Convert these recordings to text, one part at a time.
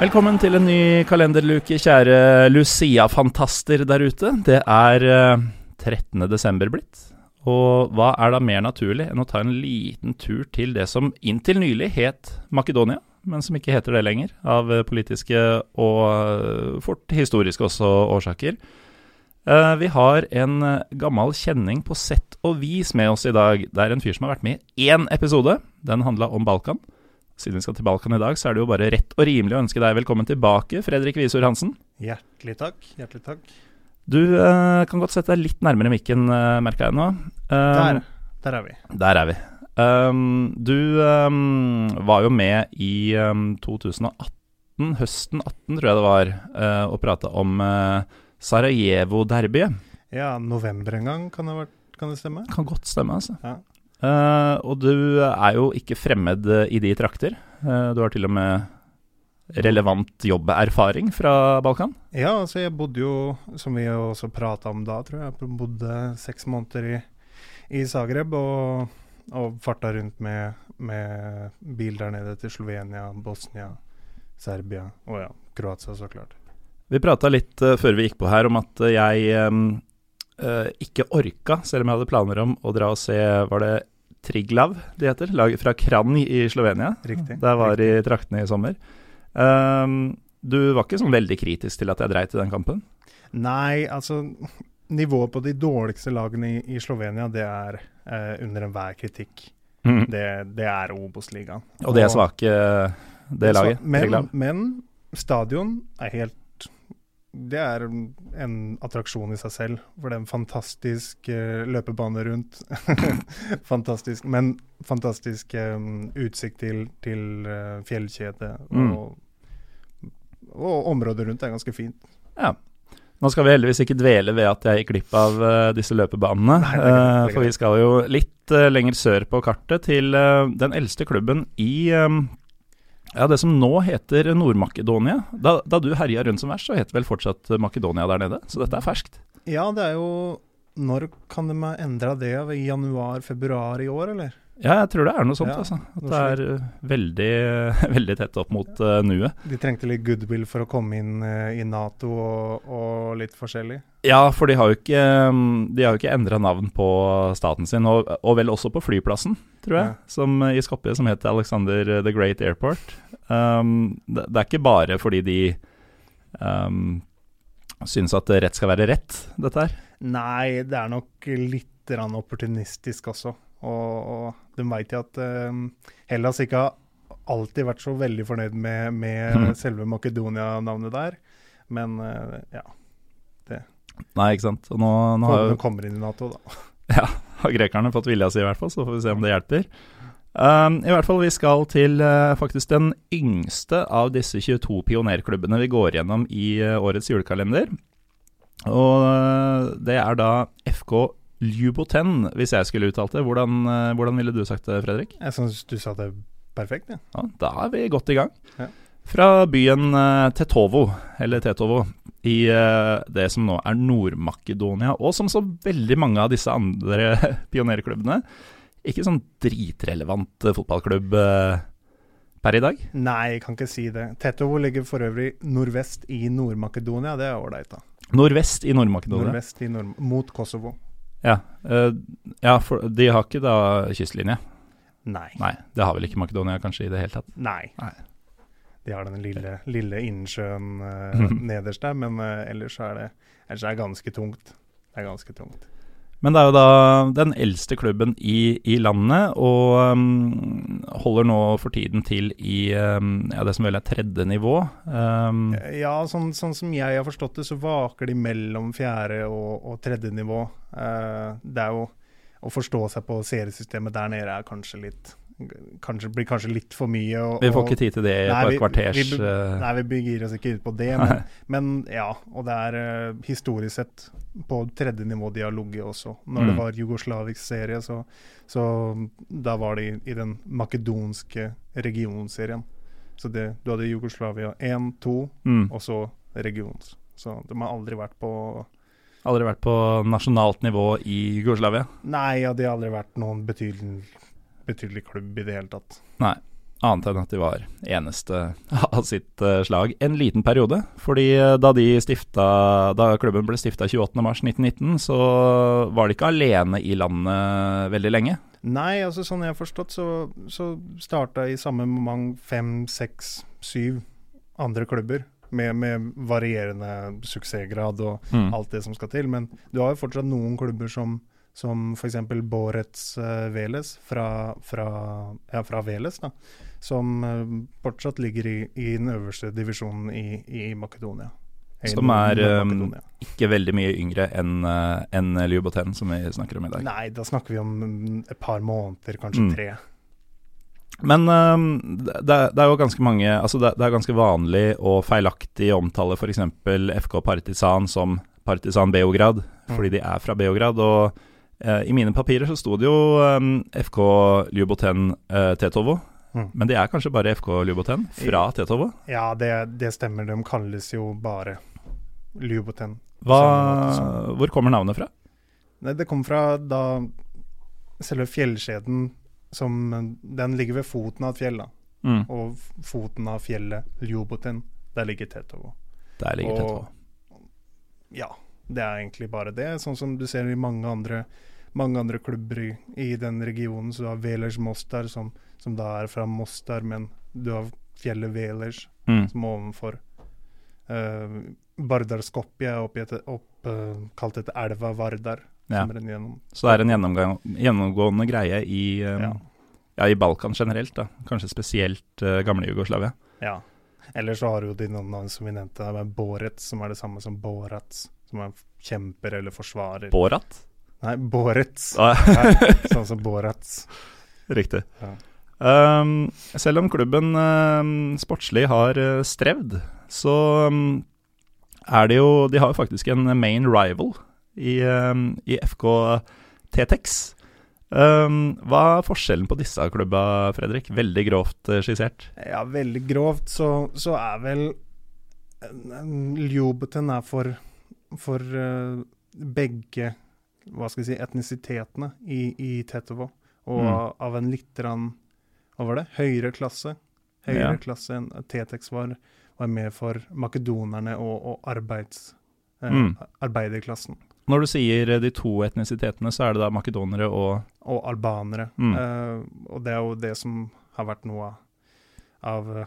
Velkommen til en ny kalenderluke, kjære Lucia-fantaster der ute. Det er eh, 13. desember blitt. Og hva er da mer naturlig enn å ta en liten tur til det som inntil nylig het Makedonia, men som ikke heter det lenger, av eh, politiske og eh, fort historiske også årsaker. Eh, vi har en eh, gammel kjenning på sett og vis med oss i dag. Det er en fyr som har vært med i én episode. Den handla om Balkan. Siden vi skal til Balkan i dag, så er det jo bare rett og rimelig å ønske deg velkommen tilbake, Fredrik Visor Hansen. Hjertelig takk. Hjertelig takk. Du eh, kan godt sette deg litt nærmere mikken, uh, merka jeg nå. Um, Der, der er vi. Der er vi. Um, du um, var jo med i um, 2018, høsten 18 tror jeg det var, uh, og prata om uh, Sarajevo-derbyet. Ja, november en gang, kan det, kan det stemme? Kan godt stemme, altså. Ja. Uh, og du er jo ikke fremmed uh, i de trakter. Uh, du har til og med relevant jobberfaring fra Balkan. Ja, altså jeg bodde jo, som vi også prata om da, tror jeg, jeg bodde seks måneder i, i Zagreb og, og farta rundt med, med bil der nede til Slovenia, Bosnia, Serbia og ja, Kroatia, så klart. Vi prata litt uh, før vi gikk på her om at jeg um, uh, ikke orka, selv om jeg hadde planer om å dra og se Var det Triglav de heter? Lag fra Kranj i Slovenia. Riktig. Der var riktig. i traktene i sommer. Um, du var ikke sånn veldig kritisk til at jeg dreit i den kampen? Nei, altså Nivået på de dårligste lagene i, i Slovenia, det er eh, under enhver kritikk. Det, det er Obos-ligaen. Og det er svake, det laget. Men, men stadion er helt Det er en attraksjon i seg selv. For det er en fantastisk eh, løpebane rundt. fantastisk, men fantastisk um, utsikt til, til eh, fjellkjede. Mm. Og, og området rundt er ganske fint. Ja. Nå skal vi heldigvis ikke dvele ved at jeg gikk glipp av uh, disse løpebanene. Nei, det er det er eh, for vi skal jo litt uh, lenger sør på kartet, til den eldste klubben i eh, ja, det som nå heter Nord-Makedonia. Da, da du herja rundt som verst, så het vel fortsatt Makedonia der nede. Så dette er ferskt. Ja, det er jo Når kan de ha endra det? I januar-februar i år, eller? Ja, jeg tror det er noe sånt. Ja, altså. At det er eh, veldig, veldig tett opp mot uh, nuet. De trengte litt goodwill for å komme inn uh, i Nato og, og litt forskjellig. Ja, for de har jo ikke, um, de har jo ikke endra navn på staten sin, og, og vel også på flyplassen, tror jeg, Ja. som i Skopje, som heter Alexander the Great Airport. Um, det, det er ikke bare fordi de um, syns at rett skal være rett, dette her. Nei, det er nok litt opportunistisk også. Og, og de veit jo at uh, Hellas ikke har alltid vært så veldig fornøyd med, med mm. selve Makedonia-navnet der. Men uh, ja, Nei, ikke sant. Og nå, nå har jo kommer inn i Nato, da. Ja, har grekerne fått vilja si i hvert fall, så får vi se om det hjelper. Um, I hvert fall, vi skal til uh, faktisk den yngste av disse 22 pionerklubbene vi går gjennom i uh, årets julekalender. Og uh, det er da FK Ljuboten, hvis jeg skulle uttalt det. Hvordan, eh, hvordan ville du sagt det, Fredrik? Jeg syns du sa det perfekt, jeg. Ja, da er vi godt i gang. Ja. Fra byen eh, Tetovo, eller Tetovo, i eh, det som nå er Nord-Makedonia, og som så veldig mange av disse andre pionerklubbene, ikke sånn dritrelevant fotballklubb per i dag. Nei, jeg kan ikke si det. Tetovo ligger for øvrig nordvest i Nord-Makedonia. Det er ålreit, da. Nordvest i Nord-Makedonia. Nordvest i Nord mot Kosovo. Ja, uh, ja, for de har ikke da kystlinje. Nei. Nei, det har vel ikke Makedonia kanskje i det hele tatt. Nei. Nei. De har den lille, lille innsjøen uh, nederst der, men uh, ellers, er det, ellers er det ganske tungt. Det er ganske tungt. Men det er jo da den eldste klubben i, i landet, og um, holder nå for tiden til i um, ja, det som vel er tredje nivå. Um, Ja, sånn, sånn som jeg har forstått det, så vaker de mellom fjerde og, og tredje nivå. Uh, det er jo Å forstå seg på seriesystemet der nede er kanskje litt Kanskje, blir kanskje litt for mye. Og, vi får ikke tid til det Nei, på et kvarters vi, eh, Nei, vi gir oss ikke ut på det, men, men ja. Og det er eh, historisk sett på tredje nivå de har ligget også. Når det Mm. var jugoslavisk serie, så, så da var de i den makedonske regionserien. Så det, du hadde Jugoslavia 1, 2, mm. og så regions. Så de har aldri vært på Aldri vært på nasjonalt nivå i Jugoslavia. Nei, ja, de har aldri vært noen betydelig, betydelig klubb i det hele tatt. Nei, annet enn at de var eneste av sitt eh, slag en liten periode. Fordi eh, da, de stifta, da klubben ble stifta 28.3.1919, så var de ikke alene i landet veldig lenge. Nei, altså sånn jeg har forstått, så, så starta i samme moment fem, seks, syv andre klubber. Med, med varierende suksessgrad og Mm. alt det som skal til. Men du har jo fortsatt noen klubber som, som f.eks. Borets uh, Veles fra, fra, ja, fra Veles, da. Som uh, fortsatt ligger i, i den øverste divisjonen i, i Makedonia. I Som er, Nord-Makedonia. Ikke veldig mye yngre enn uh, en Ljuboten, som vi snakker om i dag. Nei, da snakker vi om mm, et par måneder, kanskje Mm. tre. Men um, det, det er jo ganske mange Altså det, det er ganske vanlig å feilaktig omtale f.eks. FK Partisan som Partisan Beograd, fordi de er fra Beograd. Og eh, i mine papirer så sto det jo øhm, FK Ljuboten eh, Tetovo. Mm. Men det er kanskje bare FK Ljuboten fra Tetovo? Ja, det, det stemmer. De kalles jo bare Ljuboten. Hva, hvor kommer navnet fra? Nei, det kommer fra da selve fjellskjeden som Den ligger ved foten av et fjell, da. Mm. Og foten av fjellet Ljuboten, der ligger Tetovo. Der ligger Tetovo. Ja, det er egentlig bare det. Sånn som du ser i mange andre, mange andre klubber i, i den regionen. Så du har Velers Mostar, som, som da er fra Mostar, men du har fjellet Velers Mm. som er ovenfor. Uh, Vardar Skopje er oppkalt opp, eh, etter elva Vardar. Ja. Så det er en gjennomgående greie i, um, Ja. ja, i Balkan generelt. da Kanskje spesielt uh, gamle Jugoslavia. Ja. Eller så har du de navn som vi nevnte, Boret, som er det samme som Borats. Som er kjemper eller forsvarer. Borat? Nei, Borets. Ah, Ja, sånn som Borats. Riktig. Ja. Um, selv om klubben um, sportslig har uh, strevd, så um, er det jo De har jo faktisk en main rival i, i FK T-Tex. Hva er forskjellen på disse klubba, Fredrik? Veldig grovt uh, skissert. Ja, veldig grovt så, så er vel Ljubeten er for, for uh, begge hva skal vi si, etnisitetene i, i Tetovo. Og Mm. av en litt rann, hva var det, høyere klasse. Høyere Ja. klasse enn T-Tex var, var mer for makedonerne og, og arbeids, eh, Mm. arbeiderklassen. Når du sier uh, de to etnisitetene, så er det da makedonere og Og albanere. Mm. Eh, og det er jo det som har vært noe av, av eh,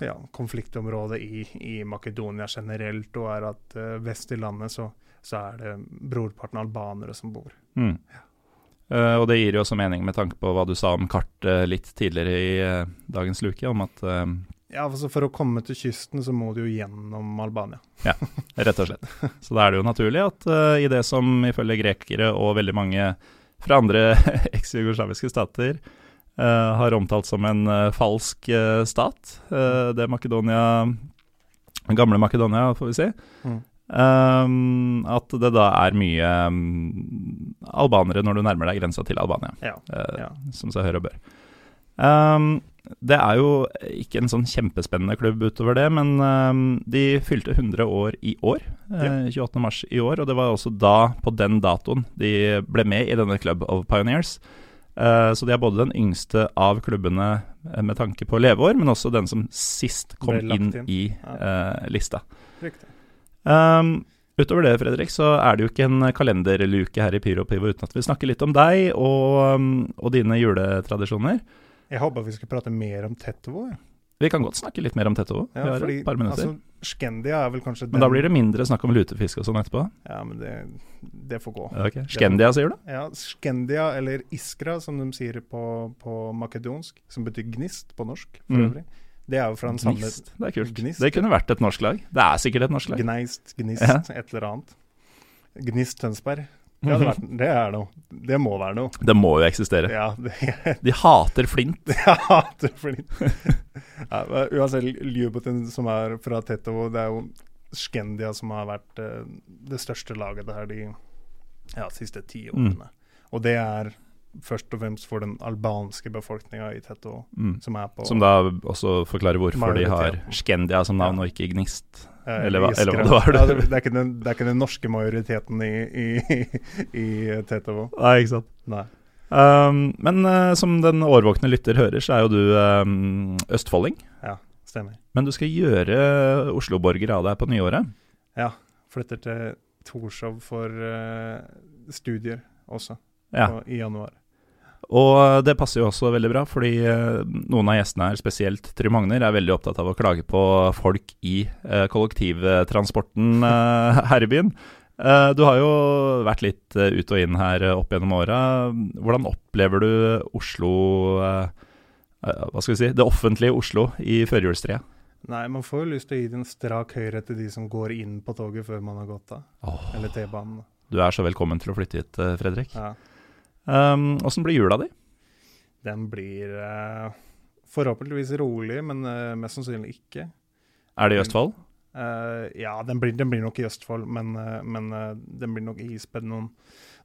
ja, konfliktområdet i, i Makedonia generelt, og er at eh, vest i landet så, så er det brorparten albanere som bor. mm. Uh, og det gir jo også mening med tanke på hva du sa om kartet litt tidligere i uh, dagens luke, om at uh, Ja, altså For å komme til kysten så må du jo gjennom Albania. ja, Rett og slett. Så da er det jo naturlig at i det som ifølge grekere og veldig mange fra andre eks-jugoslaviske stater har omtalt som en falsk stat, det Makedonia Gamle Makedonia, får vi si. Mm. Um, at det da er mye um, albanere når du nærmer deg grensa til Albania, Ja, uh, ja. som seg hør og bør. Um, det er jo ikke en sånn kjempespennende klubb utover det, men um, de fylte 100 år i år. Ja. 28. mars i år, og det var også da, på den datoen, de ble med i denne Club of Pioneers. Uh, så de er både den yngste av klubbene eh, med tanke på leveår, men også den som sist kom inn, inn. i eh, lista. Riktig. Um, utover det, Fredrik, så er det jo ikke en kalenderluke her i Pyro Pivo uten at vi snakker litt om deg og, um, og dine juletradisjoner. Jeg håper vi skal prate mer om tettovo, Ja. Vi kan godt snakke litt mer om Tetto. Vi Ja, har fordi et par minutter. altså, Skendia er vel kanskje den men da blir det mindre snakk om lutefisk og sånn etterpå. Ja, men det, det får gå. Okay. Skendia, sier du? Ja, Skendia, eller Iskra, som de sier på, på makedonsk, som betyr gnist på norsk for Mm. øvrig. Det er jo fra den samme Gnist. Det er kult. Gnist. Det kunne vært et norsk lag. Det er sikkert et norsk lag. Gneist, Gnist, Ja. et eller annet. Gnist Tønsberg. Det, vært, det er noe. Det må være noe. Det må jo eksistere. Ja, det De hater flint. De hater flint. ja, Uansett, Ljubotin som er fra Tetovo, det er jo Skendia som har vært eh, det største laget der de ja, siste ti Mm. årene. Og det er først og fremst for den albanske befolkninga i Tetto. Mm. som på Som da også forklarer hvorfor de har. Skendia som navn Ja. og ikke Gnist. eh, eller hva- eller hva det var Ja, det, det, er ikke den, det er ikke den norske majoriteten i, i, i Tetto. Nei, ikke sant. Nei. Um, men uh, som den årvåkne lytter hører, så er jo du um, østfolding. Ja, stemmer. Men du skal gjøre Oslo-borger av deg på nyåret. Ja. Flytter til Torshov for uh, studier også, Ja. på, i januar. Og det passer jo også veldig bra, fordi eh, noen av gjestene her, spesielt Trym Magner, er veldig opptatt av å klage på folk i eh, kollektivtransporten eh, her i byen. Eh, du har jo vært litt eh, ut og inn her eh, opp gjennom åra. Hvordan opplever du Oslo eh, eh, Hva skal vi si Det offentlige Oslo i førjulstreet? Nei, man får jo lyst til å gi det en strak høyre til de som går inn på toget før man har gått av. Eller T-banen. du er så velkommen til å flytte hit, eh, Fredrik. Ja. Um, blir jula di? Den blir uh, forhåpentligvis rolig, men uh, mest sannsynlig ikke. Er det i Østfold? Uh, ja, den blir, den blir nok i Østfold, men, men den blir nok ispedd noen,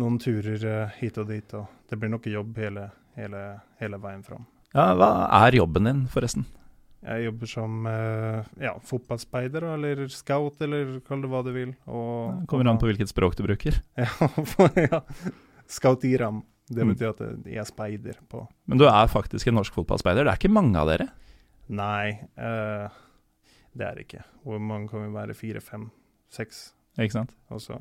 noen turer hit og dit. Og det blir nok jobb hele, hele, hele veien fram. Ja, hva er jobben din, forresten? Jeg jobber som ja, fotballspeider, eller scout, eller kall det hva du vil. Og, Kommer an på hvilket språk du bruker. Ja, for, ja. Scout Iram. Det Mm. betyr at jeg er speider på Men du er faktisk en norsk fotballspeider. Det er ikke mange av dere. Nei, uh, det er det ikke. Hvor mange kan vi være? Fire, fem, seks? Ikke sant? Og så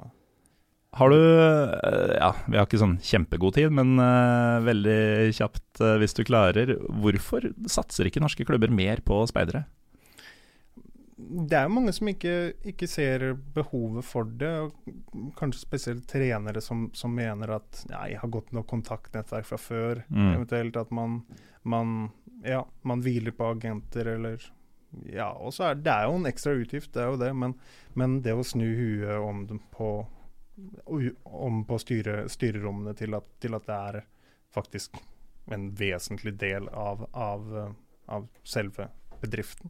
Har du eh, Ja, vi har ikke sånn kjempegod tid, men uh, veldig kjapt uh, hvis du klarer. Hvorfor satser ikke norske klubber mer på speidere? Det er jo mange som ikke, ikke ser behovet for det. og Kanskje spesielt trenere som, som mener at ja, jeg har godt nok kontaktnettverk fra før. Mm. Eventuelt at man, man, ja, man hviler på agenter eller Ja, og så er det er jo en ekstra utgift, det er jo det. Men, men det å snu huet om på om på styre, styrerommene til at, til at det er faktisk en vesentlig del av, av, av selve bedriften.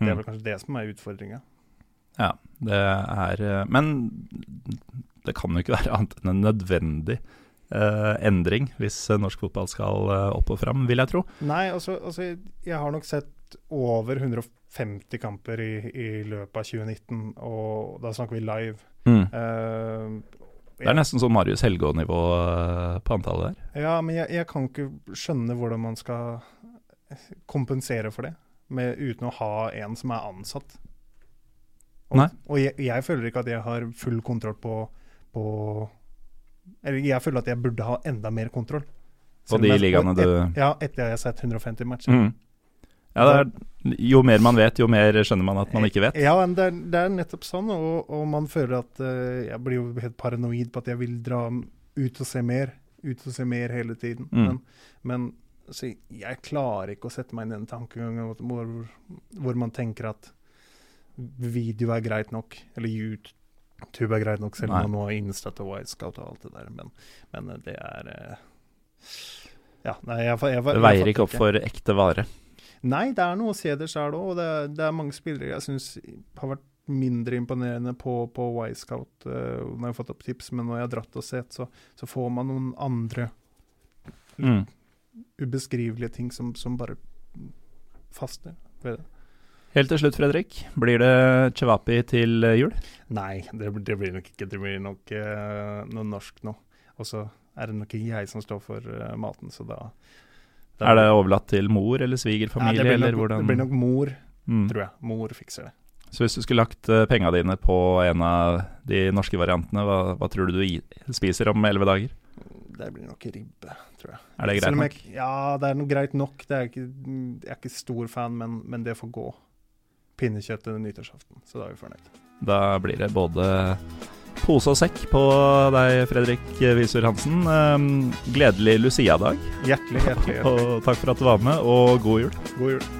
Det er Mm. vel kanskje det som er utfordringa. Ja, det er eh, Men det kan jo ikke være annet enn en nødvendig eh, endring hvis eh, norsk fotball skal eh, opp og fram, vil jeg tro. Nei, altså, altså jeg har nok sett over 150 kamper i, i løpet av 2019, og da snakker vi live. Eh, Det er nesten sånn Marius Helgå-nivå på antallet der. Ja, men jeg, jeg kan ikke skjønne hvordan man skal kompensere for det, med, uten å ha en som er ansatt. Og, og jeg, jeg føler ikke at jeg har full kontroll på, på Eller jeg føler at jeg burde ha enda mer kontroll. På de ligaene du et- Ja, etter jeg har sett 150 matcher. Mm. Ja, er, jo mer man vet, jo mer skjønner man at man ikke vet. Ja, men det er, det er nettopp sånn, og, og man føler at uh, Jeg blir jo helt paranoid på at jeg vil dra ut og se mer. Ut og se mer hele tiden. Mm. Men, men så jeg klarer ikke å sette meg inn i den tankegangen hvor, hvor man tenker at video er greit nok, eller YouTube er greit nok, selv om man nå har Instat og Wisecout og alt det der. Men, men det er eh, Ja, nei, jeg, jeg, jeg, Det veier ikke opp for ekte vare. Nei, det er noe å se det sjøl òg. Og det, er- det er mange spillere jeg syns har vært mindre imponerende på, på Y-Scout uh, når jeg har fått opp tips, men når jeg har dratt og sett, så, så får man noen andre Mm. Ubeskrivelige ting som, som bare faster ved det. Helt til slutt, Fredrik. Blir det chewapi til eh, jul? Nei, det, det blir nok ikke. Det blir nok uh, noe norsk nå. Og så er det nok ikke jeg som står for uh, maten, så da, da Er det overlatt til mor eller svigerfamilie, blir eller hvordan det blir nok mor, Mm. tror jeg. Mor fikser det. Så hvis du skulle lagt uh, penga dine på en av de norske variantene, hva, hva tror du du spiser om elleve dager? Det blir nok ribbe, tror jeg. Er det greit nok? Jeg, ja, det er noe greit nok. Det er ikke, jeg er ikke stor fan, men, men det får gå. Pinnekjøtt under nyttårsaften, så da er vi fornøyd. Da blir det både pose og sekk på deg, Fredrik Visur Hansen. Um, gledelig Lucia-dag, Hjertelig, hjertelig. hjertelig. og takk for at du var med, og god jul. God jul.